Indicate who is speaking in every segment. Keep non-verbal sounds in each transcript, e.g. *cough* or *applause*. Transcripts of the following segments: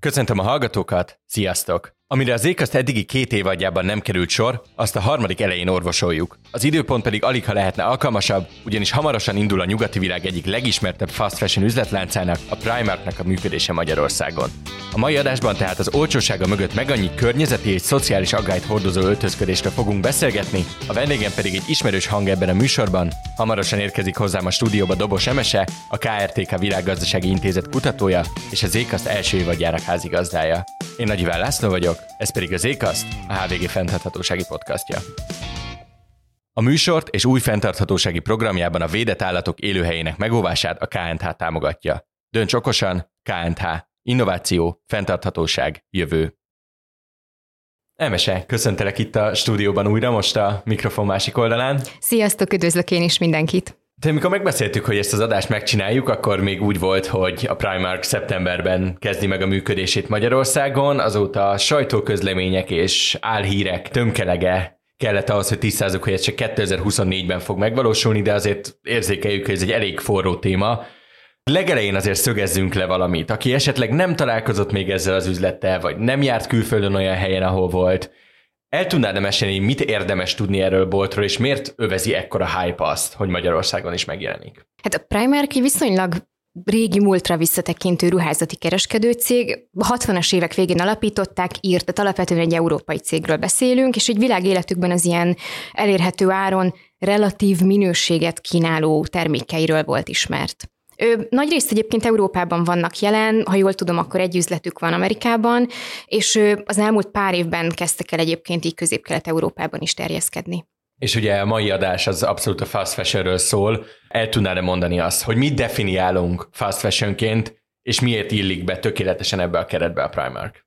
Speaker 1: Köszöntöm a hallgatókat, sziasztok! Amire az Ékaszt eddigi két évadjában nem került sor, azt a harmadik elején orvosoljuk. Az időpont pedig alig ha lehetne alkalmasabb, ugyanis hamarosan indul a nyugati világ egyik legismertebb fast fashion üzletláncának, a Primarknak a működése Magyarországon. A mai adásban tehát az olcsósága mögött meg annyi környezeti és szociális aggályt hordozó öltözködésről fogunk beszélgetni, a vendégem pedig egy ismerős hang ebben a műsorban. Hamarosan érkezik hozzám a stúdióba Dobos Emese, a KRTK Világgazdasági Intézet kutatója és az Ékaszt első évadjának házigazdája. Én Nagy László vagyok, ez pedig az Ékaszt, a HVG fenntarthatósági podcastja. A műsort és új fenntarthatósági programjában a védett állatok élőhelyének megóvását a KNH támogatja. Dönts okosan, KNH. Innováció, fenntarthatóság, jövő. Emese, köszöntelek itt a stúdióban újra, most a mikrofon másik oldalán.
Speaker 2: Sziasztok, üdvözlök én is mindenkit!
Speaker 1: De amikor megbeszéltük, hogy ezt az adást megcsináljuk, akkor még úgy volt, hogy a Primark szeptemberben kezdi meg a működését Magyarországon, azóta sajtóközlemények és álhírek tömkelege kellett ahhoz, hogy tisztázzuk, hogy ez csak 2024-ben fog megvalósulni, de azért érzékeljük, hogy ez egy elég forró téma. Legelején azért szögezzünk le valamit. Aki esetleg nem találkozott még ezzel az üzlettel, vagy nem járt külföldön olyan helyen, ahol volt, el tudnád mesélni, mit érdemes tudni erről boltról, és miért övezi ekkora hype azt, hogy Magyarországon is megjelenik?
Speaker 2: Hát a Primark egy viszonylag régi múltra visszatekintő ruházati kereskedőcég. A 60-as évek végén alapították, írt, tehát alapvetően egy európai cégről beszélünk, és egy világéletükben az ilyen elérhető áron relatív minőséget kínáló termékeiről volt ismert. Ő, nagy részt egyébként Európában vannak jelen, ha jól tudom, akkor egy üzletük van Amerikában, és az elmúlt pár évben kezdtek el egyébként így közép-kelet-európában is terjeszkedni.
Speaker 1: És ugye a mai adás az abszolút a fast fashionről szól. El tudnád mondani azt, hogy mit definiálunk fast fashionként, és miért illik be tökéletesen ebbe a keretbe a Primark?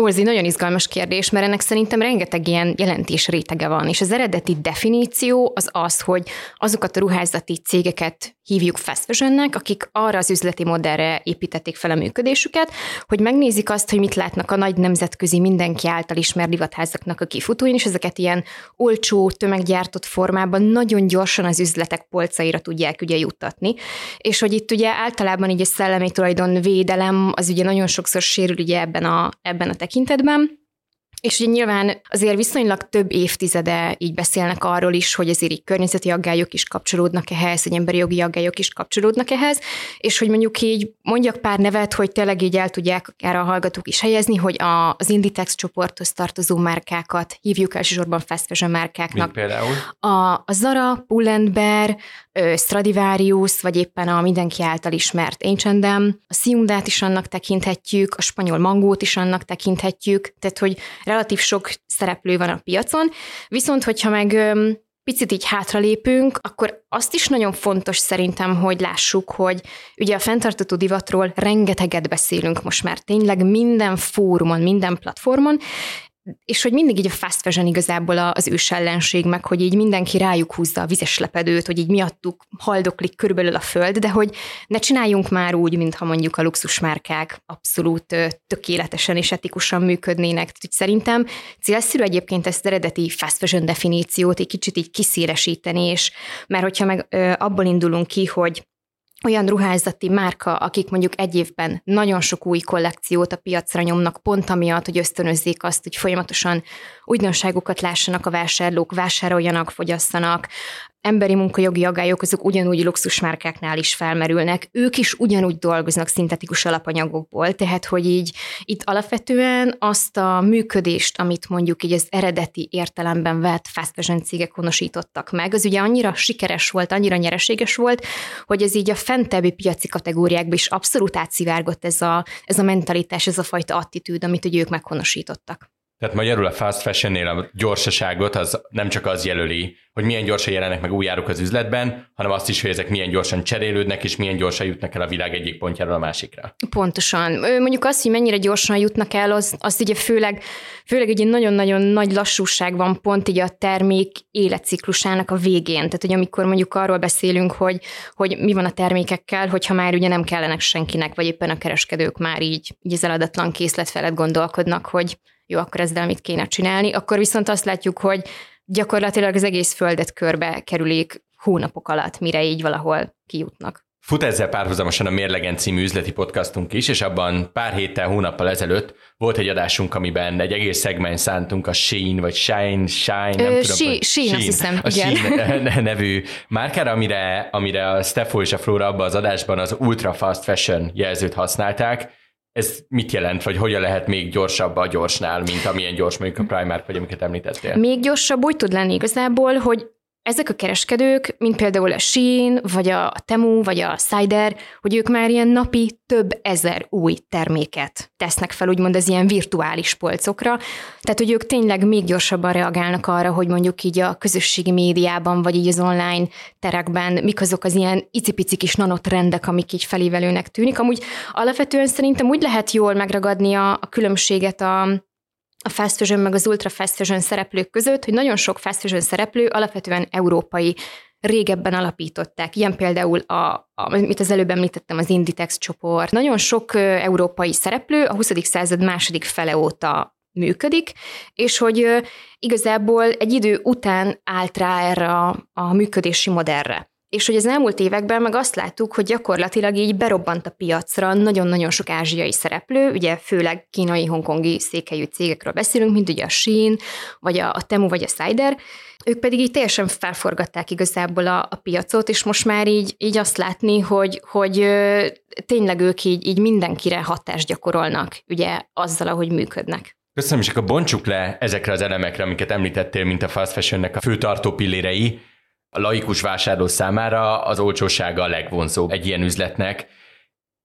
Speaker 2: Ó, ez egy nagyon izgalmas kérdés, mert ennek szerintem rengeteg ilyen jelentés rétege van, és az eredeti definíció az az, hogy azokat a ruházati cégeket hívjuk fast fashionnek, akik arra az üzleti modellre építették fel a működésüket, hogy megnézik azt, hogy mit látnak a nagy nemzetközi mindenki által ismert divatházaknak a kifutóin, és ezeket ilyen olcsó, tömeggyártott formában nagyon gyorsan az üzletek polcaira tudják ugye juttatni. És hogy itt ugye általában így a szellemi tulajdon védelem az ugye nagyon sokszor sérül ugye ebben a, ebben a tekintetben, és ugye nyilván azért viszonylag több évtizede így beszélnek arról is, hogy azért így környezeti aggályok is kapcsolódnak ehhez, hogy emberi jogi aggályok is kapcsolódnak ehhez, és hogy mondjuk így mondjak pár nevet, hogy tényleg így el tudják erre a hallgatók is helyezni, hogy a, az Inditex csoporthoz tartozó márkákat hívjuk elsősorban fast fashion márkáknak.
Speaker 1: Mint például?
Speaker 2: A, a Zara, Pull&Bear, Stradivarius, vagy éppen a mindenki által ismert H&M, a Siundát is annak tekinthetjük, a spanyol mangót is annak tekinthetjük, tehát hogy relatív sok szereplő van a piacon, viszont hogyha meg picit így hátralépünk, akkor azt is nagyon fontos szerintem, hogy lássuk, hogy ugye a fenntartató divatról rengeteget beszélünk most már. Tényleg minden fórumon, minden platformon, és hogy mindig így a fast fashion igazából az ős ellenség, meg hogy így mindenki rájuk húzza a vizes lepedőt, hogy így miattuk haldoklik körülbelül a föld, de hogy ne csináljunk már úgy, mintha mondjuk a luxusmárkák abszolút tökéletesen és etikusan működnének. Tehát, szerintem célszerű egyébként ezt eredeti fast fashion definíciót egy kicsit így kiszélesíteni, és mert hogyha meg abból indulunk ki, hogy olyan ruházati márka, akik mondjuk egy évben nagyon sok új kollekciót a piacra nyomnak, pont amiatt, hogy ösztönözzék azt, hogy folyamatosan újdonságokat lássanak a vásárlók, vásároljanak, fogyasszanak, emberi munkajogi agályok azok ugyanúgy luxusmárkáknál is felmerülnek. Ők is ugyanúgy dolgoznak szintetikus alapanyagokból, tehát hogy így itt alapvetően azt a működést, amit mondjuk így az eredeti értelemben vett fast fashion cégek honosítottak meg, az ugye annyira sikeres volt, annyira nyereséges volt, hogy ez így a fentebbi piaci kategóriákban is abszolút átszivárgott ez a, ez a mentalitás, ez a fajta attitűd, amit ugye ők meghonosítottak.
Speaker 1: Tehát magyarul a fast fashionnél a gyorsaságot az nem csak az jelöli, hogy milyen gyorsan jelennek meg új áruk az üzletben, hanem azt is, hogy ezek milyen gyorsan cserélődnek, és milyen gyorsan jutnak el a világ egyik pontjáról a másikra.
Speaker 2: Pontosan. Mondjuk azt, hogy mennyire gyorsan jutnak el, az, az ugye főleg, főleg egy nagyon-nagyon nagy lassúság van pont így a termék életciklusának a végén. Tehát, hogy amikor mondjuk arról beszélünk, hogy, hogy mi van a termékekkel, hogyha már ugye nem kellenek senkinek, vagy éppen a kereskedők már így, így az eladatlan készlet felett gondolkodnak, hogy jó, akkor ezzel mit kéne csinálni, akkor viszont azt látjuk, hogy gyakorlatilag az egész földet körbe kerülik hónapok alatt, mire így valahol kijutnak.
Speaker 1: Fut ezzel párhuzamosan a Mérlegen című üzleti podcastunk is, és abban pár héttel, hónappal ezelőtt volt egy adásunk, amiben egy egész szegmens szántunk a Sheen, vagy Shine, Shine, nem
Speaker 2: Ö,
Speaker 1: tudom.
Speaker 2: She-
Speaker 1: hogy-
Speaker 2: Shein, azt hiszem,
Speaker 1: a
Speaker 2: igen.
Speaker 1: Shein nevű márkára, amire, amire a Steffo és a Flóra abban az adásban az Ultra Fast Fashion jelzőt használták. Ez mit jelent, vagy hogyan lehet még gyorsabb a gyorsnál, mint amilyen gyors mondjuk a Primark, vagy amiket említettél?
Speaker 2: Még gyorsabb úgy tud lenni igazából, hogy ezek a kereskedők, mint például a Shein, vagy a Temu, vagy a Cider, hogy ők már ilyen napi több ezer új terméket tesznek fel, úgymond az ilyen virtuális polcokra. Tehát, hogy ők tényleg még gyorsabban reagálnak arra, hogy mondjuk így a közösségi médiában, vagy így az online terekben mik azok az ilyen icipici kis nanotrendek, amik így felévelőnek tűnik. Amúgy alapvetően szerintem úgy lehet jól megragadni a, a különbséget a, a fast fashion meg az ultra fast fashion szereplők között, hogy nagyon sok fast fashion szereplő alapvetően európai régebben alapították. Ilyen például, a, a, mit az előbb említettem, az Inditex csoport. Nagyon sok európai szereplő a 20. század második fele óta működik, és hogy igazából egy idő után állt rá erre a, a működési modellre. És hogy az elmúlt években meg azt láttuk, hogy gyakorlatilag így berobbant a piacra nagyon-nagyon sok ázsiai szereplő, ugye főleg kínai, hongkongi székhelyű cégekről beszélünk, mint ugye a Shein, vagy a, a Temu, vagy a Cider, ők pedig így teljesen felforgatták igazából a, a piacot, és most már így, így azt látni, hogy, hogy ö, tényleg ők így, így mindenkire hatást gyakorolnak, ugye azzal, ahogy működnek.
Speaker 1: Köszönöm, és akkor bontsuk le ezekre az elemekre, amiket említettél, mint a fast fashionnek a fő tartó pillérei. A laikus vásárló számára az olcsósága a legvonzóbb egy ilyen üzletnek.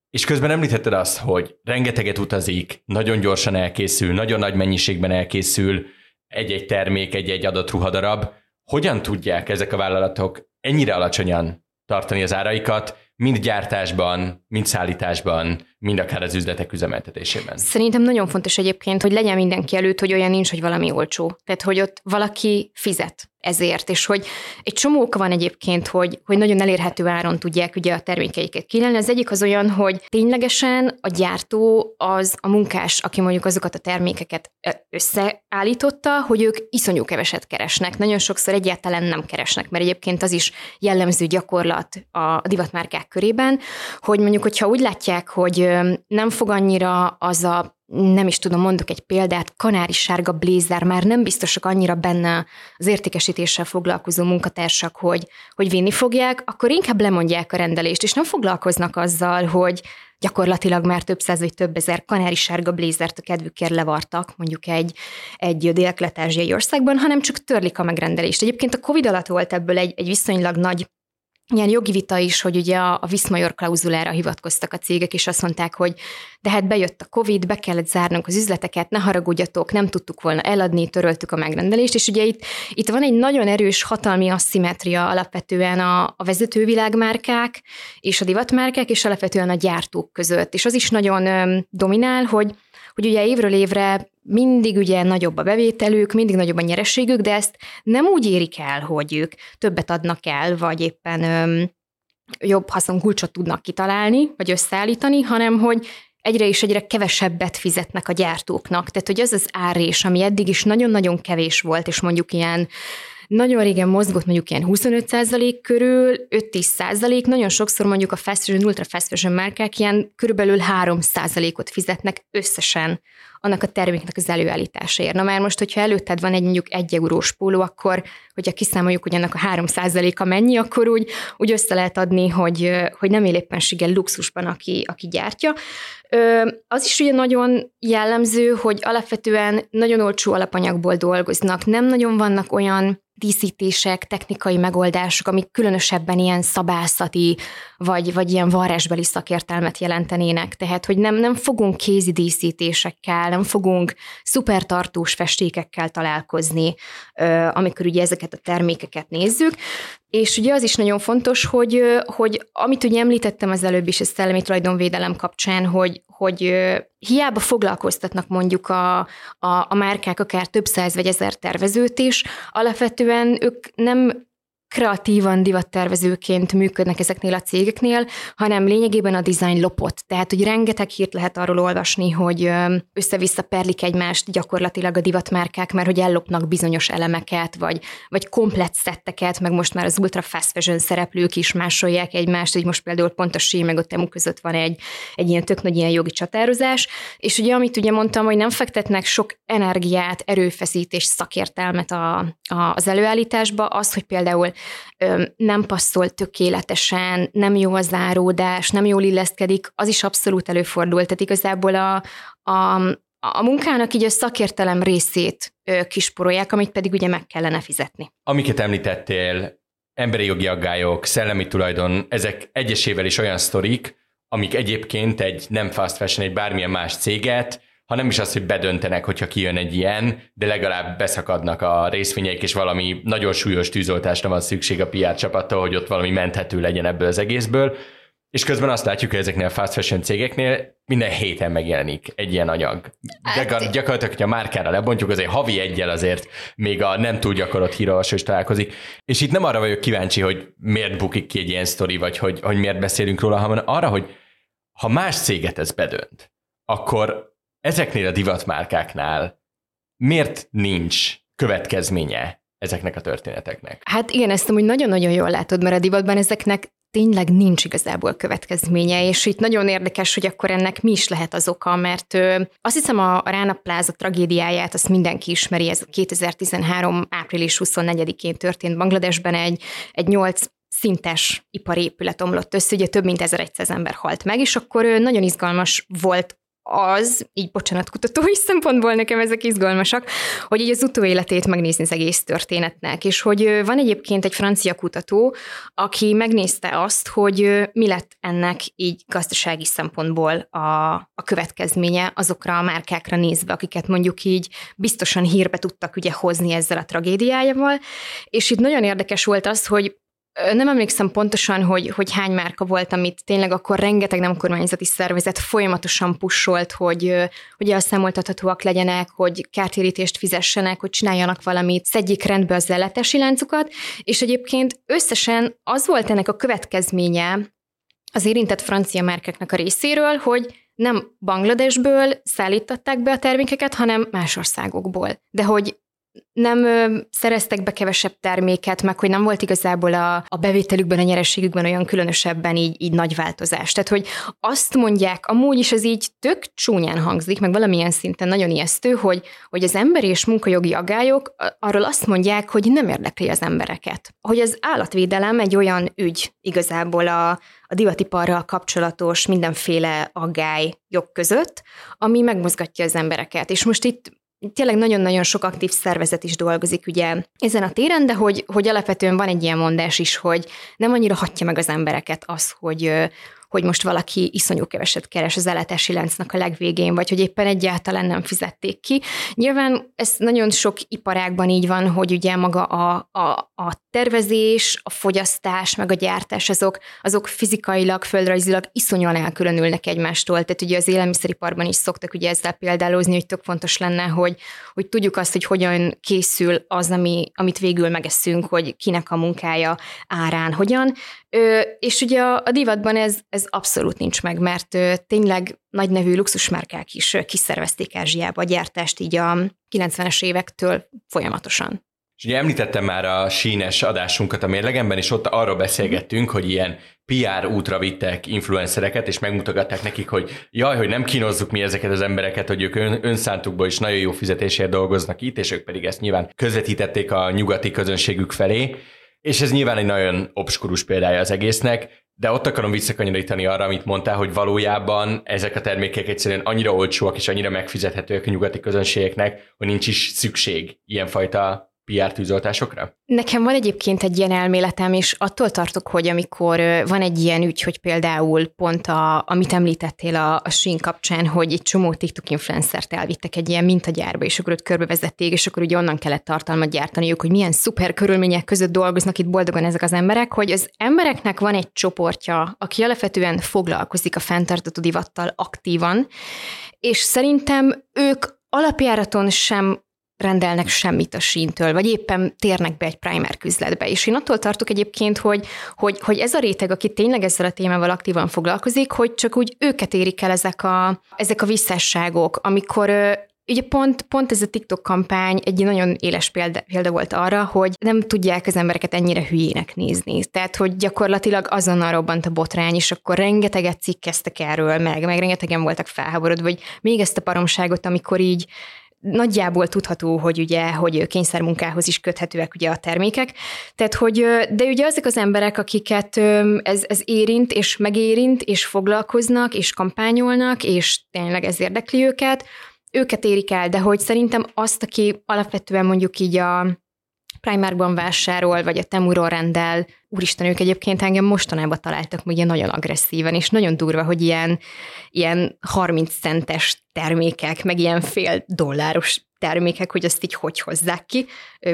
Speaker 1: És közben említetted azt, hogy rengeteget utazik, nagyon gyorsan elkészül, nagyon nagy mennyiségben elkészül egy-egy termék, egy-egy adott ruhadarab. Hogyan tudják ezek a vállalatok ennyire alacsonyan tartani az áraikat, mind gyártásban, mind szállításban, mind akár az üzletek üzemeltetésében?
Speaker 2: Szerintem nagyon fontos egyébként, hogy legyen mindenki előtt, hogy olyan nincs, hogy valami olcsó. Tehát, hogy ott valaki fizet ezért, és hogy egy csomó oka van egyébként, hogy, hogy nagyon elérhető áron tudják ugye a termékeiket kínálni. Az egyik az olyan, hogy ténylegesen a gyártó az a munkás, aki mondjuk azokat a termékeket összeállította, hogy ők iszonyú keveset keresnek. Nagyon sokszor egyáltalán nem keresnek, mert egyébként az is jellemző gyakorlat a divatmárkák körében, hogy mondjuk, hogyha úgy látják, hogy nem fog annyira az a nem is tudom, mondok egy példát, kanári sárga blézer, már nem biztosak annyira benne az értékesítéssel foglalkozó munkatársak, hogy, hogy vinni fogják, akkor inkább lemondják a rendelést, és nem foglalkoznak azzal, hogy gyakorlatilag már több száz vagy több ezer kanári sárga blézert a kedvükért levartak, mondjuk egy, egy dél-kelet-ázsiai országban, hanem csak törlik a megrendelést. Egyébként a Covid alatt volt ebből egy, egy viszonylag nagy ilyen jogi vita is, hogy ugye a, a Viszmajor klauzulára hivatkoztak a cégek, és azt mondták, hogy de hát bejött a Covid, be kellett zárnunk az üzleteket, ne haragudjatok, nem tudtuk volna eladni, töröltük a megrendelést, és ugye itt, itt van egy nagyon erős hatalmi asszimetria alapvetően a, a vezetővilágmárkák és a divatmárkák, és alapvetően a gyártók között. És az is nagyon öm, dominál, hogy hogy ugye évről évre mindig ugye nagyobb a bevételük, mindig nagyobb a nyerességük, de ezt nem úgy érik el, hogy ők többet adnak el, vagy éppen öm, jobb haszonkulcsot tudnak kitalálni, vagy összeállítani, hanem hogy egyre és egyre kevesebbet fizetnek a gyártóknak. Tehát, hogy az az árés, ami eddig is nagyon-nagyon kevés volt, és mondjuk ilyen nagyon régen mozgott mondjuk ilyen 25% körül, 5-10%, nagyon sokszor mondjuk a fast fashion, ultra fast fashion márkák ilyen körülbelül 3%-ot fizetnek összesen annak a terméknek az előállításáért. Na már most, hogyha előtted van egy mondjuk egy eurós póló, akkor, hogyha kiszámoljuk, hogy ennek a 3%-a mennyi, akkor úgy, úgy össze lehet adni, hogy, hogy nem él éppenséggel luxusban, aki, aki gyártja. Az is ugye nagyon jellemző, hogy alapvetően nagyon olcsó alapanyagból dolgoznak. Nem nagyon vannak olyan díszítések, technikai megoldások, amik különösebben ilyen szabászati, vagy, vagy ilyen varrásbeli szakértelmet jelentenének. Tehát, hogy nem, nem fogunk kézi díszítésekkel, nem fogunk szupertartós festékekkel találkozni, amikor ugye ezeket a termékeket nézzük. És ugye az is nagyon fontos, hogy, hogy amit ugye említettem az előbb is a szellemi tulajdonvédelem kapcsán, hogy, hogy hiába foglalkoztatnak mondjuk a, a, a márkák akár több száz vagy ezer tervezőt is, alapvetően ők nem kreatívan divattervezőként működnek ezeknél a cégeknél, hanem lényegében a design lopott. Tehát, hogy rengeteg hírt lehet arról olvasni, hogy össze-vissza perlik egymást gyakorlatilag a divatmárkák, mert hogy ellopnak bizonyos elemeket, vagy, vagy komplet szetteket, meg most már az ultra fast fashion szereplők is másolják egymást, hogy most például pont a sí meg a temu között van egy, egy ilyen tök nagy ilyen jogi csatározás, és ugye amit ugye mondtam, hogy nem fektetnek sok energiát, erőfeszítés, szakértelmet a, a, az előállításba, az, hogy például nem passzol tökéletesen, nem jó a záródás, nem jól illeszkedik, az is abszolút előfordul. Tehát igazából a, a, a munkának így a szakértelem részét kisporolják, amit pedig ugye meg kellene fizetni.
Speaker 1: Amiket említettél, emberi jogi aggályok, szellemi tulajdon, ezek egyesével is olyan sztorik, amik egyébként egy nem fast fashion, egy bármilyen más céget ha nem is az, hogy bedöntenek, hogyha kijön egy ilyen, de legalább beszakadnak a részvényeik, és valami nagyon súlyos tűzoltásra van szükség a PR csapattól, hogy ott valami menthető legyen ebből az egészből. És közben azt látjuk, hogy ezeknél a fast fashion cégeknél minden héten megjelenik egy ilyen anyag. Hát, gyakorlatilag, hogy a márkára lebontjuk, azért havi egyel azért még a nem túl gyakorott hírolvasó is találkozik. És itt nem arra vagyok kíváncsi, hogy miért bukik ki egy ilyen sztori, vagy hogy, hogy miért beszélünk róla, hanem arra, hogy ha más céget ez bedönt, akkor ezeknél a divatmárkáknál miért nincs következménye ezeknek a történeteknek?
Speaker 2: Hát igen, ezt amúgy nagyon-nagyon jól látod, mert a divatban ezeknek tényleg nincs igazából következménye, és itt nagyon érdekes, hogy akkor ennek mi is lehet az oka, mert ö, azt hiszem a, a Rána Plaza tragédiáját azt mindenki ismeri, ez 2013. április 24-én történt Bangladesben egy, egy 8 szintes iparépület omlott össze, ugye több mint 1100 ember halt meg, és akkor nagyon izgalmas volt az, így bocsánat, kutatói *laughs* szempontból nekem ezek izgalmasak, hogy így az utóéletét megnézni az egész történetnek, és hogy van egyébként egy francia kutató, aki megnézte azt, hogy mi lett ennek így gazdasági szempontból a, a következménye azokra a márkákra nézve, akiket mondjuk így biztosan hírbe tudtak ugye hozni ezzel a tragédiájával, és itt nagyon érdekes volt az, hogy nem emlékszem pontosan, hogy, hogy hány márka volt, amit tényleg akkor rengeteg nem kormányzati szervezet folyamatosan pusolt, hogy, hogy elszámoltathatóak legyenek, hogy kártérítést fizessenek, hogy csináljanak valamit, szedjék rendbe az ellátási láncukat, és egyébként összesen az volt ennek a következménye az érintett francia márkeknek a részéről, hogy nem Bangladesből szállították be a termékeket, hanem más országokból. De hogy nem ö, szereztek be kevesebb terméket, meg hogy nem volt igazából a, a bevételükben, a nyerességükben olyan különösebben így, így nagy változás. Tehát, hogy azt mondják, amúgy is ez így tök csúnyán hangzik, meg valamilyen szinten nagyon ijesztő, hogy, hogy az emberi és munkajogi agályok arról azt mondják, hogy nem érdekli az embereket. Hogy az állatvédelem egy olyan ügy igazából a, a divatiparral kapcsolatos mindenféle aggály jog között, ami megmozgatja az embereket. És most itt tényleg nagyon-nagyon sok aktív szervezet is dolgozik ugye ezen a téren, de hogy, hogy alapvetően van egy ilyen mondás is, hogy nem annyira hatja meg az embereket az, hogy, hogy most valaki iszonyú keveset keres az ellátási láncnak a legvégén, vagy hogy éppen egyáltalán nem fizették ki. Nyilván ez nagyon sok iparágban így van, hogy ugye maga a, a, a tervezés, a fogyasztás, meg a gyártás, azok, azok fizikailag, földrajzilag iszonyúan elkülönülnek egymástól. Tehát ugye az élelmiszeriparban is szoktak ugye ezzel példálozni, hogy tök fontos lenne, hogy, hogy tudjuk azt, hogy hogyan készül az, ami, amit végül megeszünk, hogy kinek a munkája árán hogyan. Ö, és ugye a, a divatban ez, ez abszolút nincs meg, mert ö, tényleg nagy nevű luxusmárkák is ö, kiszervezték Ázsiába a gyártást így a 90-es évektől folyamatosan.
Speaker 1: És ugye említettem már a sínes adásunkat a mérlegemben, és ott arról beszélgettünk, hogy ilyen PR útra vittek influencereket, és megmutogatták nekik, hogy jaj, hogy nem kínozzuk mi ezeket az embereket, hogy ők ön, önszántukból is nagyon jó fizetésért dolgoznak itt, és ők pedig ezt nyilván közvetítették a nyugati közönségük felé, és ez nyilván egy nagyon obskurus példája az egésznek, de ott akarom visszakanyarítani arra, amit mondtál, hogy valójában ezek a termékek egyszerűen annyira olcsóak és annyira megfizethetőek a nyugati közönségeknek, hogy nincs is szükség ilyenfajta PR tűzoltásokra?
Speaker 2: Nekem van egyébként egy ilyen elméletem, és attól tartok, hogy amikor van egy ilyen ügy, hogy például pont a, amit említettél a, a Shin kapcsán, hogy egy csomó TikTok influencert elvittek egy ilyen mintagyárba, és akkor ott körbevezették, és akkor ugye onnan kellett tartalmat gyártaniuk, hogy milyen szuper körülmények között dolgoznak itt boldogan ezek az emberek, hogy az embereknek van egy csoportja, aki alapvetően foglalkozik a fenntartató divattal aktívan, és szerintem ők alapjáraton sem rendelnek semmit a síntől, vagy éppen térnek be egy primer küzletbe. És én attól tartok egyébként, hogy, hogy, hogy ez a réteg, aki tényleg ezzel a témával aktívan foglalkozik, hogy csak úgy őket érik el ezek a, ezek a visszásságok, amikor Ugye pont, pont ez a TikTok kampány egy nagyon éles példa, példa volt arra, hogy nem tudják az embereket ennyire hülyének nézni. Tehát, hogy gyakorlatilag azonnal robbant a botrány, és akkor rengeteget cikkeztek erről, meg, meg rengetegen voltak felháborodva, vagy még ezt a paromságot, amikor így nagyjából tudható, hogy ugye, hogy kényszermunkához is köthetőek ugye a termékek. Tehát, hogy, de ugye azok az emberek, akiket ez, ez érint, és megérint, és foglalkoznak, és kampányolnak, és tényleg ez érdekli őket, őket érik el, de hogy szerintem azt, aki alapvetően mondjuk így a Primarkban vásárol, vagy a Temuról rendel, úristen, ők egyébként engem mostanában találtak ugye nagyon agresszíven, és nagyon durva, hogy ilyen, ilyen 30 centes termékek, meg ilyen fél dolláros termékek, hogy azt így hogy hozzák ki.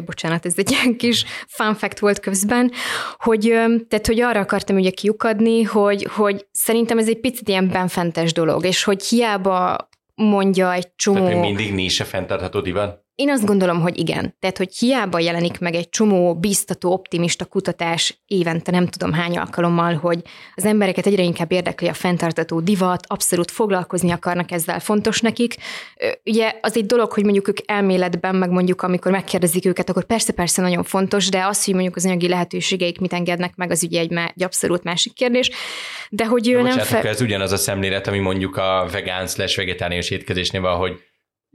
Speaker 2: Bocsánat, ez egy ilyen kis fun fact volt közben, hogy, tehát, hogy arra akartam ugye kiukadni, hogy, hogy szerintem ez egy picit ilyen benfentes dolog, és hogy hiába mondja egy csomó...
Speaker 1: Tehát mindig nincs a fenntartható divat?
Speaker 2: Én azt gondolom, hogy igen. Tehát, hogy hiába jelenik meg egy csomó biztató, optimista kutatás évente nem tudom hány alkalommal, hogy az embereket egyre inkább érdekli a fenntartató divat, abszolút foglalkozni akarnak ezzel, fontos nekik. Ugye az egy dolog, hogy mondjuk ők elméletben, meg mondjuk amikor megkérdezik őket, akkor persze-persze nagyon fontos, de az, hogy mondjuk az anyagi lehetőségeik mit engednek meg, az ugye egy, egy abszolút másik kérdés. De hogy ő
Speaker 1: nem... Fe... ez ugyanaz a szemlélet, ami mondjuk a vegán slash vegetáriánus étkezésnél van, hogy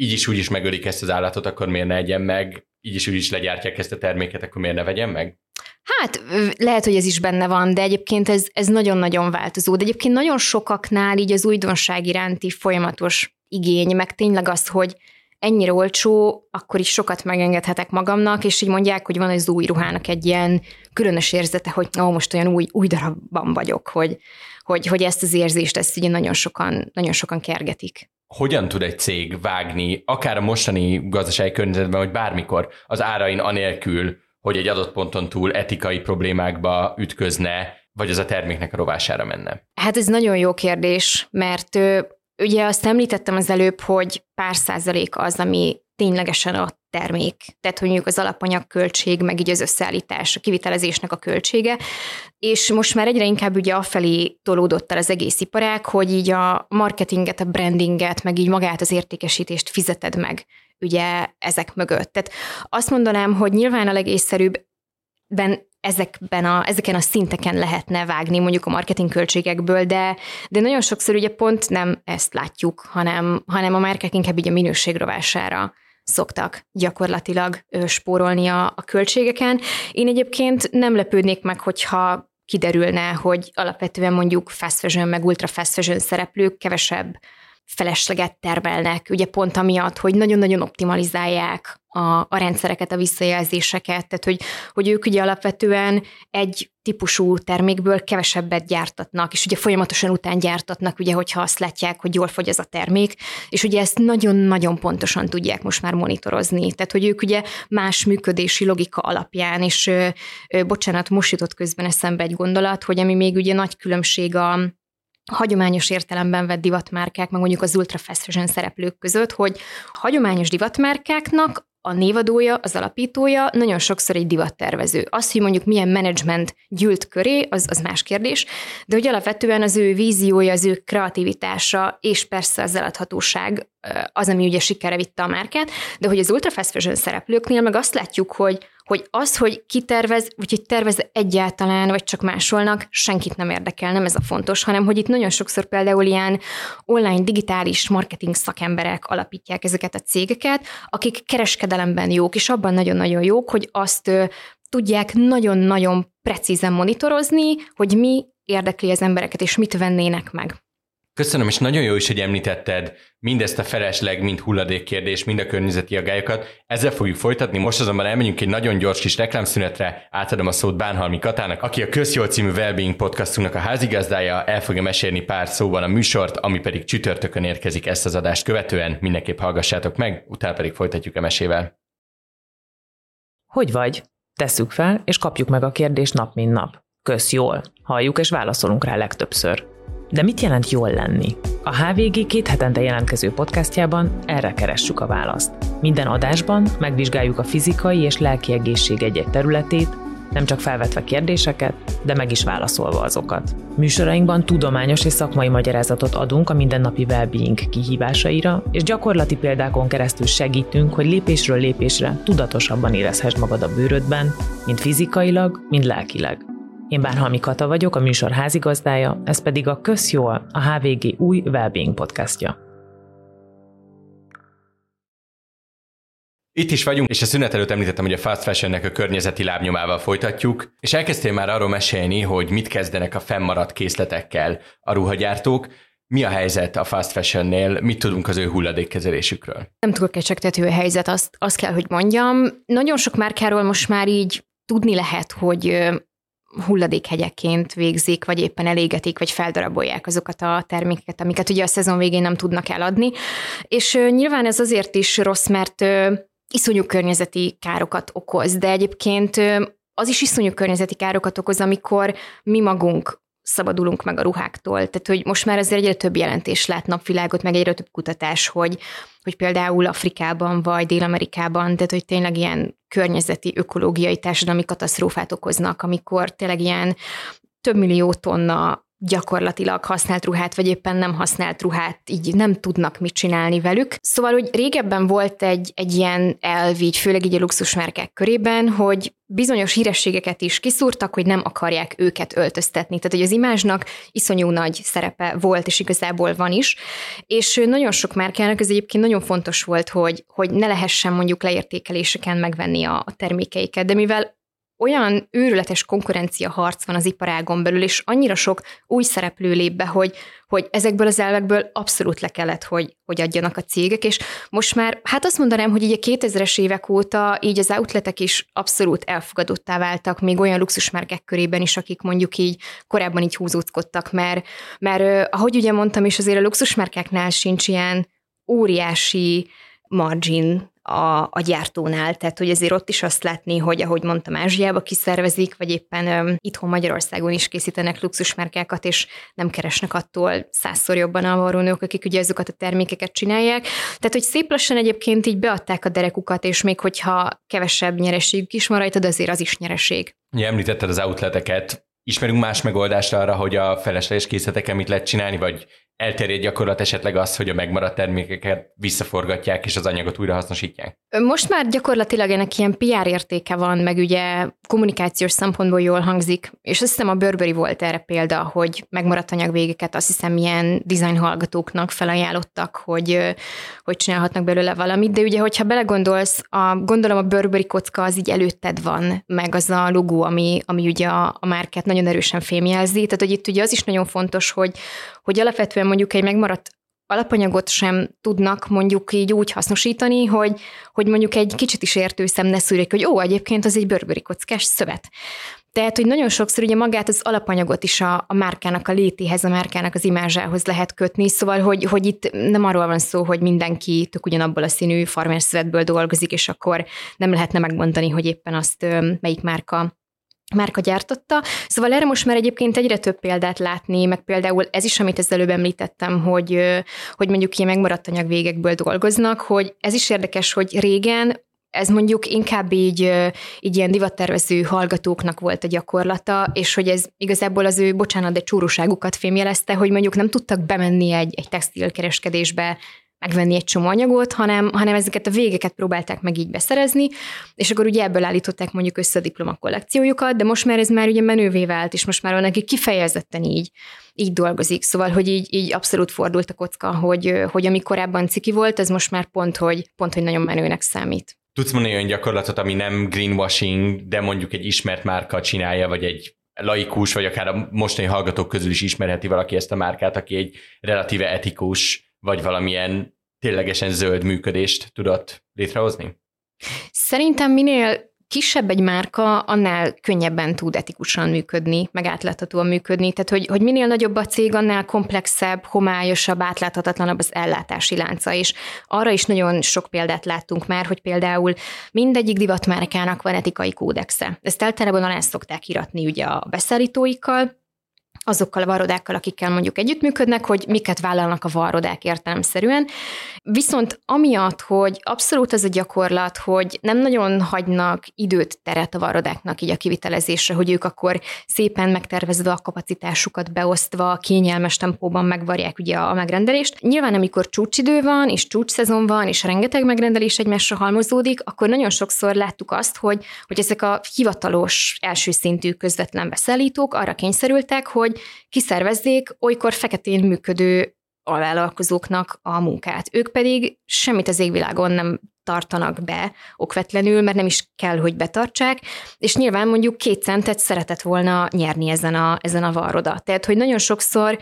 Speaker 1: így is úgy is megölik ezt az állatot, akkor miért ne egyen meg, így is úgy is legyártják ezt a terméket, akkor miért ne vegyen meg?
Speaker 2: Hát lehet, hogy ez is benne van, de egyébként ez, ez nagyon-nagyon változó. De egyébként nagyon sokaknál így az újdonság iránti folyamatos igény, meg tényleg az, hogy ennyire olcsó, akkor is sokat megengedhetek magamnak, és így mondják, hogy van az új ruhának egy ilyen különös érzete, hogy ó, most olyan új, új darabban vagyok, hogy, hogy, hogy ezt az érzést, ezt ugye nagyon sokan, nagyon sokan kergetik
Speaker 1: hogyan tud egy cég vágni, akár a mostani gazdasági környezetben, vagy bármikor az árain anélkül, hogy egy adott ponton túl etikai problémákba ütközne, vagy az a terméknek a rovására menne?
Speaker 2: Hát ez nagyon jó kérdés, mert ugye azt említettem az előbb, hogy pár százalék az, ami ténylegesen a termék. Tehát, hogy mondjuk az alapanyag költség, meg így az összeállítás, a kivitelezésnek a költsége. És most már egyre inkább ugye afelé tolódott el az egész iparág, hogy így a marketinget, a brandinget, meg így magát az értékesítést fizeted meg ugye ezek mögött. Tehát azt mondanám, hogy nyilván a legészszerűbb ben ezekben a, ezeken a szinteken lehetne vágni mondjuk a marketing költségekből, de, de nagyon sokszor ugye pont nem ezt látjuk, hanem, hanem a márkák inkább így a minőség rovására szoktak gyakorlatilag spórolni a, a költségeken. Én egyébként nem lepődnék meg, hogyha kiderülne, hogy alapvetően mondjuk fast fashion, meg ultra fast fashion szereplők kevesebb felesleget termelnek, ugye pont amiatt, hogy nagyon-nagyon optimalizálják a, a rendszereket, a visszajelzéseket, tehát hogy, hogy ők ugye alapvetően egy típusú termékből kevesebbet gyártatnak, és ugye folyamatosan után gyártatnak, ugye, hogyha azt látják, hogy jól fogy ez a termék, és ugye ezt nagyon-nagyon pontosan tudják most már monitorozni. Tehát, hogy ők ugye más működési logika alapján, és ö, ö, bocsánat, most jutott közben eszembe egy gondolat, hogy ami még ugye nagy különbség a, hagyományos értelemben vett divatmárkák, meg mondjuk az ultra fashion szereplők között, hogy hagyományos divatmárkáknak a névadója, az alapítója nagyon sokszor egy divattervező. Az, hogy mondjuk milyen menedzsment gyűlt köré, az, az más kérdés, de hogy alapvetően az ő víziója, az ő kreativitása, és persze az eladhatóság az, ami ugye sikerre vitte a márkát, de hogy az ultra fast fashion szereplőknél meg azt látjuk, hogy hogy az, hogy ki tervez, vagy hogy tervez egyáltalán, vagy csak másolnak, senkit nem érdekel, nem ez a fontos, hanem hogy itt nagyon sokszor például ilyen online digitális marketing szakemberek alapítják ezeket a cégeket, akik kereskedelemben jók, és abban nagyon-nagyon jók, hogy azt tudják nagyon-nagyon precízen monitorozni, hogy mi érdekli az embereket, és mit vennének meg.
Speaker 1: Köszönöm, és nagyon jó is, hogy említetted mindezt a felesleg, mind hulladék kérdés, mind a környezeti agályokat. Ezzel fogjuk folytatni, most azonban elmegyünk egy nagyon gyors kis reklámszünetre, átadom a szót Bánhalmi Katának, aki a Közjól című Wellbeing podcastunknak a házigazdája, el fogja mesélni pár szóban a műsort, ami pedig csütörtökön érkezik ezt az adást követően, mindenképp hallgassátok meg, utána pedig folytatjuk a mesével.
Speaker 3: Hogy vagy? Tesszük fel, és kapjuk meg a kérdést nap mint nap. Kösz jól. Halljuk és válaszolunk rá legtöbbször. De mit jelent jól lenni? A HVG két hetente jelentkező podcastjában erre keressük a választ. Minden adásban megvizsgáljuk a fizikai és lelki egészség egy-egy területét, nem csak felvetve kérdéseket, de meg is válaszolva azokat. Műsorainkban tudományos és szakmai magyarázatot adunk a mindennapi well-being kihívásaira, és gyakorlati példákon keresztül segítünk, hogy lépésről lépésre tudatosabban érezhess magad a bőrödben, mind fizikailag, mind lelkileg. Én Bánhalmi Kata vagyok, a műsor házigazdája, ez pedig a Közjól, a HVG új Wellbeing podcastja.
Speaker 1: Itt is vagyunk, és a szünet előtt említettem, hogy a fast fashionnek a környezeti lábnyomával folytatjuk, és elkezdtél már arról mesélni, hogy mit kezdenek a fennmaradt készletekkel a ruhagyártók. Mi a helyzet a fast fashionnél? Mit tudunk az ő hulladékkezelésükről?
Speaker 2: Nem tudok kecsegtető a helyzet, azt, azt kell, hogy mondjam. Nagyon sok márkáról most már így tudni lehet, hogy hulladékhegyekként végzik, vagy éppen elégetik, vagy feldarabolják azokat a termékeket, amiket ugye a szezon végén nem tudnak eladni. És nyilván ez azért is rossz, mert iszonyú környezeti károkat okoz, de egyébként az is iszonyú környezeti károkat okoz, amikor mi magunk szabadulunk meg a ruháktól. Tehát, hogy most már azért egyre több jelentés lát napvilágot, meg egyre több kutatás, hogy, hogy például Afrikában vagy Dél-Amerikában, tehát, hogy tényleg ilyen környezeti, ökológiai, társadalmi katasztrófát okoznak, amikor tényleg ilyen több millió tonna gyakorlatilag használt ruhát, vagy éppen nem használt ruhát, így nem tudnak mit csinálni velük. Szóval, hogy régebben volt egy, egy ilyen elv, így főleg így a luxusmárkák körében, hogy bizonyos hírességeket is kiszúrtak, hogy nem akarják őket öltöztetni. Tehát, hogy az imázsnak iszonyú nagy szerepe volt, és igazából van is. És nagyon sok márkának ez egyébként nagyon fontos volt, hogy, hogy ne lehessen mondjuk leértékeléseken megvenni a, a termékeiket, de mivel olyan őrületes konkurencia harc van az iparágon belül, és annyira sok új szereplő lép be, hogy, hogy ezekből az elvekből abszolút le kellett, hogy, hogy adjanak a cégek, és most már, hát azt mondanám, hogy így a 2000-es évek óta így az outletek is abszolút elfogadottá váltak, még olyan luxusmárkek körében is, akik mondjuk így korábban így húzódkodtak, mert, mert ahogy ugye mondtam is, azért a luxusmárkáknál sincs ilyen óriási margin a, a gyártónál, tehát hogy ezért ott is azt látni, hogy ahogy mondtam, Ázsiába kiszervezik, vagy éppen ö, itthon Magyarországon is készítenek luxusmárkákat, és nem keresnek attól százszor jobban a varrónők, akik ugye ezeket a termékeket csinálják. Tehát, hogy szép lassan egyébként így beadták a derekukat, és még hogyha kevesebb nyereségük is van rajta, de azért az is nyereség.
Speaker 1: Ja, említetted az outleteket, Ismerünk más megoldást arra, hogy a felesleges készleteken mit lehet csinálni, vagy elterjed gyakorlat esetleg az, hogy a megmaradt termékeket visszaforgatják, és az anyagot újra hasznosítják?
Speaker 2: Most már gyakorlatilag ennek ilyen PR értéke van, meg ugye kommunikációs szempontból jól hangzik, és azt hiszem a Burberry volt erre példa, hogy megmaradt anyagvégeket azt hiszem ilyen design hallgatóknak felajánlottak, hogy, hogy csinálhatnak belőle valamit, de ugye, hogyha belegondolsz, a, gondolom a Burberry kocka az így előtted van, meg az a logó, ami, ami ugye a, a márkát nagyon erősen fémjelzi, tehát hogy itt ugye az is nagyon fontos, hogy, hogy alapvetően mondjuk egy megmaradt alapanyagot sem tudnak mondjuk így úgy hasznosítani, hogy, hogy mondjuk egy kicsit is értő szem ne szűrik, hogy ó, egyébként az egy bőrböri kockás szövet. Tehát, hogy nagyon sokszor ugye magát az alapanyagot is a, a márkának a létéhez, a márkának az imázsához lehet kötni, szóval, hogy, hogy itt nem arról van szó, hogy mindenki tök ugyanabból a színű farmerszövetből dolgozik, és akkor nem lehetne megmondani, hogy éppen azt melyik márka márka gyártotta. Szóval erre most már egyébként egyre több példát látni, meg például ez is, amit az előbb említettem, hogy, hogy mondjuk ilyen megmaradt anyagvégekből dolgoznak, hogy ez is érdekes, hogy régen ez mondjuk inkább így, így ilyen divattervező hallgatóknak volt a gyakorlata, és hogy ez igazából az ő, bocsánat, de csúróságukat fémjelezte, hogy mondjuk nem tudtak bemenni egy, egy textilkereskedésbe megvenni egy csomó anyagot, hanem, hanem ezeket a végeket próbálták meg így beszerezni, és akkor ugye ebből állították mondjuk össze a diploma kollekciójukat, de most már ez már ugye menővé vált, és most már van, aki kifejezetten így, így dolgozik. Szóval, hogy így, így abszolút fordult a kocka, hogy, hogy ami korábban ciki volt, ez most már pont, hogy, pont, hogy nagyon menőnek számít.
Speaker 1: Tudsz mondani olyan gyakorlatot, ami nem greenwashing, de mondjuk egy ismert márka csinálja, vagy egy laikus, vagy akár a mostani hallgatók közül is ismerheti valaki ezt a márkát, aki egy relatíve etikus vagy valamilyen ténylegesen zöld működést tudott létrehozni?
Speaker 2: Szerintem minél kisebb egy márka, annál könnyebben tud etikusan működni, meg átláthatóan működni. Tehát, hogy, hogy minél nagyobb a cég, annál komplexebb, homályosabb, átláthatatlanabb az ellátási lánca. És arra is nagyon sok példát láttunk már, hogy például mindegyik divatmárkának van etikai kódexe. Ezt általában alá szokták iratni ugye a beszállítóikkal, azokkal a varrodákkal, akikkel mondjuk együttműködnek, hogy miket vállalnak a varrodák értelemszerűen. Viszont amiatt, hogy abszolút ez a gyakorlat, hogy nem nagyon hagynak időt, teret a varrodáknak így a kivitelezésre, hogy ők akkor szépen megtervezve a kapacitásukat beosztva, kényelmes tempóban megvarják ugye a megrendelést. Nyilván amikor csúcsidő van, és csúcsszezon van, és rengeteg megrendelés egymásra halmozódik, akkor nagyon sokszor láttuk azt, hogy, hogy ezek a hivatalos első szintű közvetlen beszállítók arra kényszerültek, hogy kiszervezzék olykor feketén működő alvállalkozóknak a munkát. Ők pedig semmit az égvilágon nem tartanak be okvetlenül, mert nem is kell, hogy betartsák, és nyilván mondjuk két centet szeretett volna nyerni ezen a, ezen a varroda. Tehát, hogy nagyon sokszor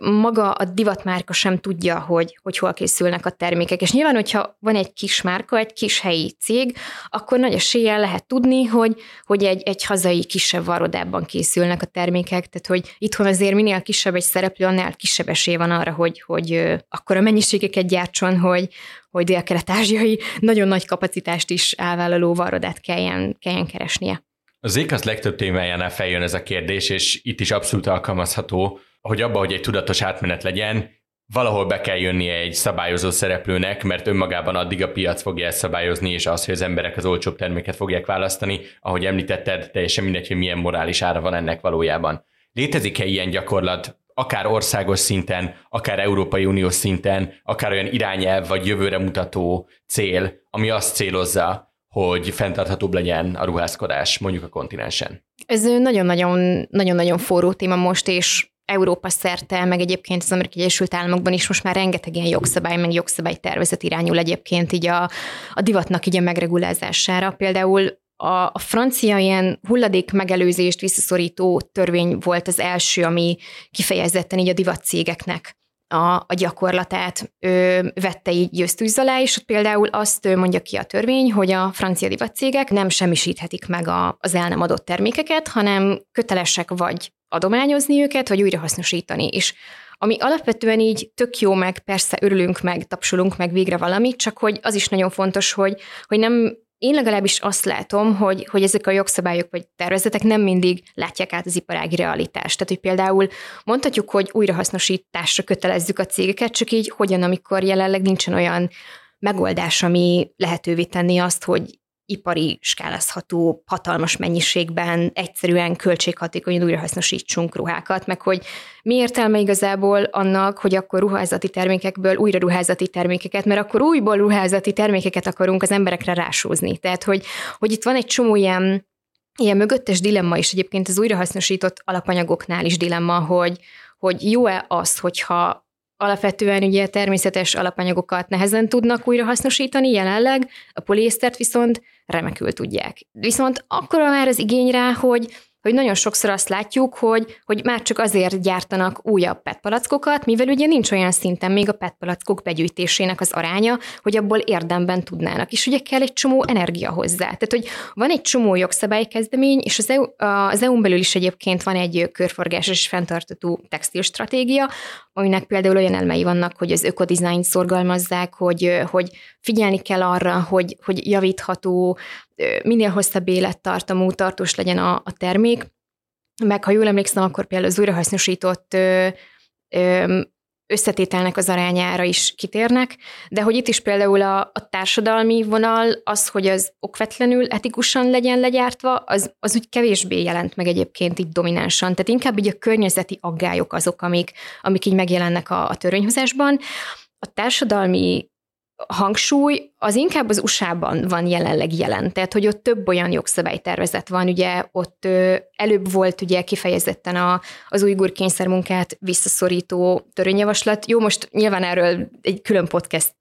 Speaker 2: maga a divatmárka sem tudja, hogy, hogy hol készülnek a termékek. És nyilván, hogyha van egy kis márka, egy kis helyi cég, akkor nagy eséllyel lehet tudni, hogy, hogy egy, egy hazai kisebb varodában készülnek a termékek, tehát hogy itthon azért minél kisebb egy szereplő, annál kisebb esély van arra, hogy, hogy akkor a mennyiségeket gyártson, hogy, hogy dél-kelet-ázsiai nagyon nagy kapacitást is elvállaló varodát kelljen, kelljen keresnie.
Speaker 1: Az ékasz legtöbb témájánál feljön ez a kérdés, és itt is abszolút alkalmazható, hogy abba, hogy egy tudatos átmenet legyen, valahol be kell jönnie egy szabályozó szereplőnek, mert önmagában addig a piac fogja ezt szabályozni, és az, hogy az emberek az olcsóbb terméket fogják választani, ahogy említetted, teljesen mindegy, hogy milyen morális ára van ennek valójában. Létezik-e ilyen gyakorlat, akár országos szinten, akár Európai Uniós szinten, akár olyan irányelv vagy jövőre mutató cél, ami azt célozza, hogy fenntarthatóbb legyen a ruházkodás mondjuk a kontinensen?
Speaker 2: Ez nagyon-nagyon, nagyon-nagyon forró téma most, és Európa szerte, meg egyébként az Amerikai Egyesült Államokban is most már rengeteg ilyen jogszabály, meg jogszabálytervezet irányul egyébként így a, a divatnak így a megregulázására. Például a, a francia ilyen hulladék megelőzést visszaszorító törvény volt az első, ami kifejezetten így a divatcégeknek a, a gyakorlatát ö, vette így győztűz alá, és például azt mondja ki a törvény, hogy a francia divatcégek nem semmisíthetik meg a, az el nem adott termékeket, hanem kötelesek vagy adományozni őket, vagy újrahasznosítani. És ami alapvetően így tök jó, meg persze örülünk, meg tapsolunk meg végre valamit, csak hogy az is nagyon fontos, hogy, hogy nem én legalábbis azt látom, hogy, hogy ezek a jogszabályok vagy tervezetek nem mindig látják át az iparági realitást. Tehát, hogy például mondhatjuk, hogy újrahasznosításra kötelezzük a cégeket, csak így hogyan, amikor jelenleg nincsen olyan megoldás, ami lehetővé tenni azt, hogy ipari skálázható, hatalmas mennyiségben egyszerűen költséghatékonyan újrahasznosítsunk ruhákat, meg hogy mi értelme igazából annak, hogy akkor ruházati termékekből újra ruházati termékeket, mert akkor újból ruházati termékeket akarunk az emberekre rásózni. Tehát, hogy, hogy itt van egy csomó ilyen, ilyen mögöttes dilemma is egyébként az újrahasznosított alapanyagoknál is dilemma, hogy, hogy jó-e az, hogyha alapvetően ugye természetes alapanyagokat nehezen tudnak újrahasznosítani jelenleg, a poliésztert viszont remekül tudják. Viszont akkor már az igény rá, hogy hogy nagyon sokszor azt látjuk, hogy, hogy már csak azért gyártanak újabb petpalackokat, mivel ugye nincs olyan szinten még a petpalackok begyűjtésének az aránya, hogy abból érdemben tudnának. És ugye kell egy csomó energia hozzá. Tehát, hogy van egy csomó jogszabálykezdemény, és az, EU, az EU-n belül is egyébként van egy körforgásos és fenntartató textil stratégia, aminek például olyan elmei vannak, hogy az ökodizájnt szorgalmazzák, hogy, hogy figyelni kell arra, hogy, hogy javítható, minél hosszabb élettartamú, tartós legyen a, a termék, meg ha jól emlékszem, akkor például az újrahasznosított összetételnek az arányára is kitérnek, de hogy itt is például a, a társadalmi vonal, az, hogy az okvetlenül etikusan legyen legyártva, az, az úgy kevésbé jelent meg egyébként így dominánsan. Tehát inkább így a környezeti aggályok azok, amik, amik így megjelennek a, a törvényhozásban. A társadalmi hangsúly az inkább az USA-ban van jelenleg jelen, tehát hogy ott több olyan jogszabálytervezet van, ugye ott előbb volt ugye kifejezetten a, az újgur kényszermunkát visszaszorító törvényjavaslat. Jó, most nyilván erről egy külön podcast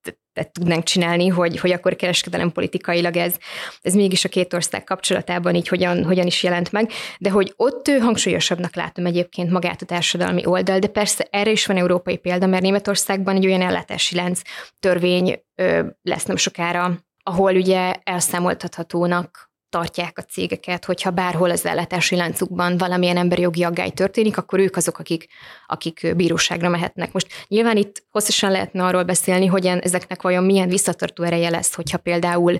Speaker 2: tudnánk csinálni, hogy, hogy akkor kereskedelem politikailag ez, ez mégis a két ország kapcsolatában így hogyan, hogyan is jelent meg, de hogy ott hangsúlyosabbnak látom egyébként magát a társadalmi oldal, de persze erre is van európai példa, mert Németországban egy olyan ellátási lánc törvény ö, lesz nem sokára, ahol ugye elszámoltathatónak tartják a cégeket, hogyha bárhol az ellátási láncukban valamilyen emberi jogi aggály történik, akkor ők azok, akik, akik bíróságra mehetnek. Most nyilván itt hosszasan lehetne arról beszélni, hogy ezeknek vajon milyen visszatartó ereje lesz, hogyha például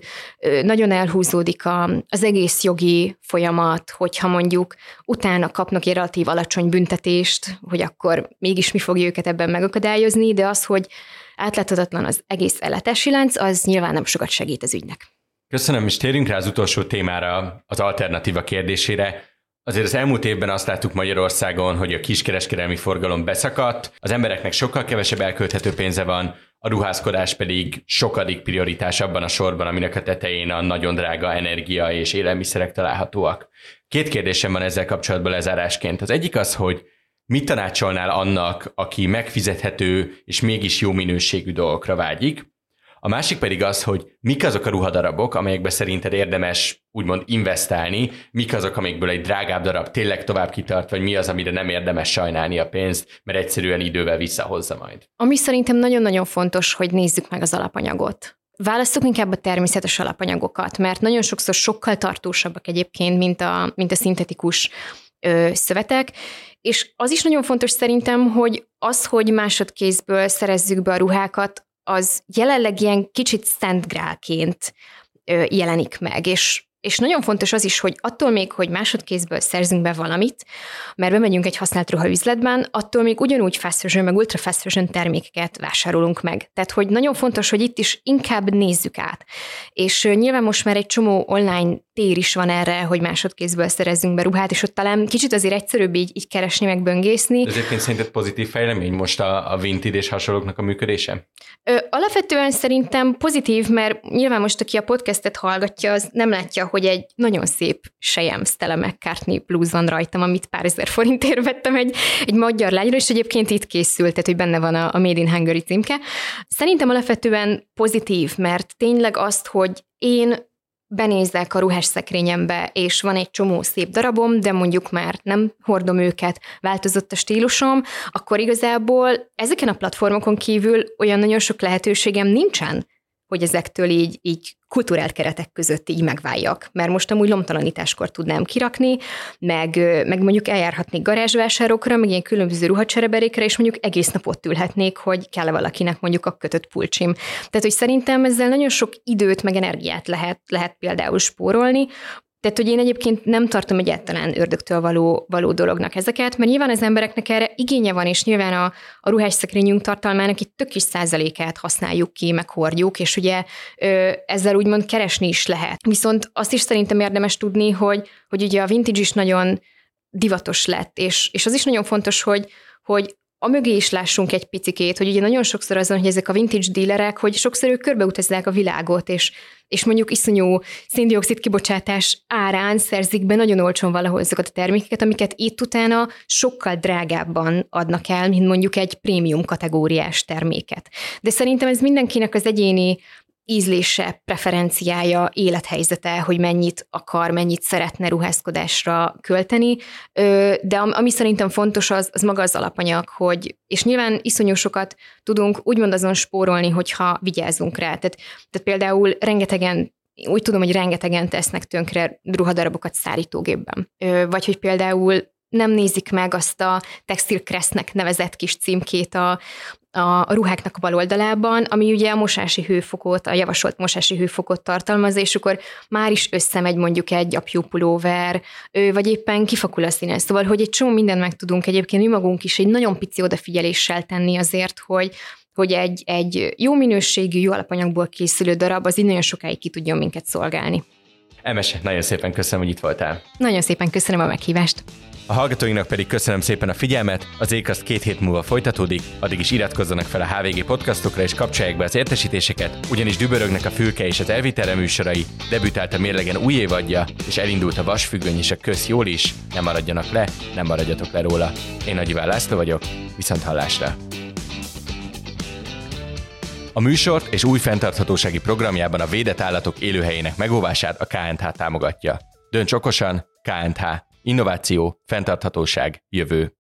Speaker 2: nagyon elhúzódik az egész jogi folyamat, hogyha mondjuk utána kapnak egy relatív alacsony büntetést, hogy akkor mégis mi fogja őket ebben megakadályozni, de az, hogy átláthatatlan az egész ellátási lánc, az nyilván nem sokat segít az ügynek.
Speaker 1: Köszönöm, és térjünk rá az utolsó témára, az alternatíva kérdésére. Azért az elmúlt évben azt láttuk Magyarországon, hogy a kiskereskedelmi forgalom beszakadt, az embereknek sokkal kevesebb elkölthető pénze van, a ruházkodás pedig sokadik prioritás abban a sorban, aminek a tetején a nagyon drága energia és élelmiszerek találhatóak. Két kérdésem van ezzel kapcsolatban lezárásként. Az egyik az, hogy mit tanácsolnál annak, aki megfizethető és mégis jó minőségű dolgokra vágyik, a másik pedig az, hogy mik azok a ruhadarabok, amelyekbe szerinted érdemes úgymond investálni, mik azok, amikből egy drágább darab tényleg tovább kitart, vagy mi az, amire nem érdemes sajnálni a pénzt, mert egyszerűen idővel visszahozza majd.
Speaker 2: Ami szerintem nagyon-nagyon fontos, hogy nézzük meg az alapanyagot. Választok inkább a természetes alapanyagokat, mert nagyon sokszor sokkal tartósabbak egyébként, mint a, mint a szintetikus ö, szövetek, és az is nagyon fontos szerintem, hogy az, hogy másodkézből szerezzük be a ruhákat, az jelenleg ilyen kicsit szentgrálként jelenik meg, és és nagyon fontos az is, hogy attól még, hogy másodkézből szerzünk be valamit, mert bemegyünk egy használt ruhaüzletben, attól még ugyanúgy fast fashion, meg ultra fast fashion termékeket vásárolunk meg. Tehát, hogy nagyon fontos, hogy itt is inkább nézzük át. És nyilván most már egy csomó online tér is van erre, hogy másodkézből szerezzünk be ruhát, és ott talán kicsit azért egyszerűbb így, így keresni, meg böngészni.
Speaker 1: De egyébként szerinted pozitív fejlemény most a, a Vinted és hasonlóknak a működése?
Speaker 2: Ö, alapvetően szerintem pozitív, mert nyilván most, aki a podcastet hallgatja, az nem látja, hogy egy nagyon szép sejem Stella McCartney blues van rajtam, amit pár ezer forintért vettem egy, egy magyar lányra, és egyébként itt készült, tehát hogy benne van a, a Made in Hungary címke. Szerintem alapvetően pozitív, mert tényleg azt, hogy én benézek a ruhás szekrényembe, és van egy csomó szép darabom, de mondjuk már nem hordom őket, változott a stílusom, akkor igazából ezeken a platformokon kívül olyan nagyon sok lehetőségem nincsen, hogy ezektől így, így kulturált keretek között így megváljak. Mert most amúgy lomtalanításkor tudnám kirakni, meg, meg mondjuk eljárhatnék garázsvásárokra, meg ilyen különböző ruhacsereberékre, és mondjuk egész nap ott ülhetnék, hogy kell-e valakinek mondjuk a kötött pulcsim. Tehát, hogy szerintem ezzel nagyon sok időt, meg energiát lehet, lehet például spórolni, tehát, hogy én egyébként nem tartom egyáltalán ördögtől való, való dolognak ezeket, mert nyilván az embereknek erre igénye van, és nyilván a, a ruhás szekrényünk tartalmának egy tök is százalékát használjuk ki, meg hordjuk, és ugye ö, ezzel úgymond keresni is lehet. Viszont azt is szerintem érdemes tudni, hogy, hogy ugye a vintage is nagyon divatos lett, és, és az is nagyon fontos, hogy, hogy a mögé is lássunk egy picikét, hogy ugye nagyon sokszor azon, hogy ezek a vintage dílerek, hogy sokszor ők körbeutazzák a világot, és, és mondjuk iszonyú széndiokszid kibocsátás árán szerzik be nagyon olcsón valahol ezeket a termékeket, amiket itt utána sokkal drágábban adnak el, mint mondjuk egy prémium kategóriás terméket. De szerintem ez mindenkinek az egyéni ízlése, preferenciája, élethelyzete, hogy mennyit akar, mennyit szeretne ruházkodásra költeni, de ami szerintem fontos, az, az maga az alapanyag, hogy, és nyilván iszonyú sokat tudunk úgymond azon spórolni, hogyha vigyázunk rá. Tehát, tehát például rengetegen úgy tudom, hogy rengetegen tesznek tönkre ruhadarabokat szárítógépben. Vagy hogy például nem nézik meg azt a textilkresznek nevezett kis címkét a, a ruháknak a bal oldalában, ami ugye a mosási hőfokot, a javasolt mosási hőfokot tartalmaz, és akkor már is összemegy mondjuk egy apjú pulóver, vagy éppen kifakul a színe. Szóval, hogy egy csomó mindent meg tudunk egyébként mi magunk is egy nagyon pici odafigyeléssel tenni azért, hogy hogy egy, egy jó minőségű, jó alapanyagból készülő darab az így nagyon sokáig ki tudjon minket szolgálni.
Speaker 1: Emese, nagyon szépen köszönöm, hogy itt voltál.
Speaker 2: Nagyon szépen köszönöm a meghívást.
Speaker 1: A hallgatóinak pedig köszönöm szépen a figyelmet, az Ékaszt két hét múlva folytatódik, addig is iratkozzanak fel a HVG podcastokra és kapcsolják be az értesítéseket, ugyanis dübörögnek a fülke és az elvitele műsorai, debütált a mérlegen új évadja, és elindult a vasfüggöny és a köz jól is, nem maradjanak le, nem maradjatok le róla. Én Nagy Iván László vagyok, viszont hallásra! A műsort és új fenntarthatósági programjában a védett állatok élőhelyének megóvását a KNH támogatja. Dönts okosan, KNH Innováció, fenntarthatóság, jövő.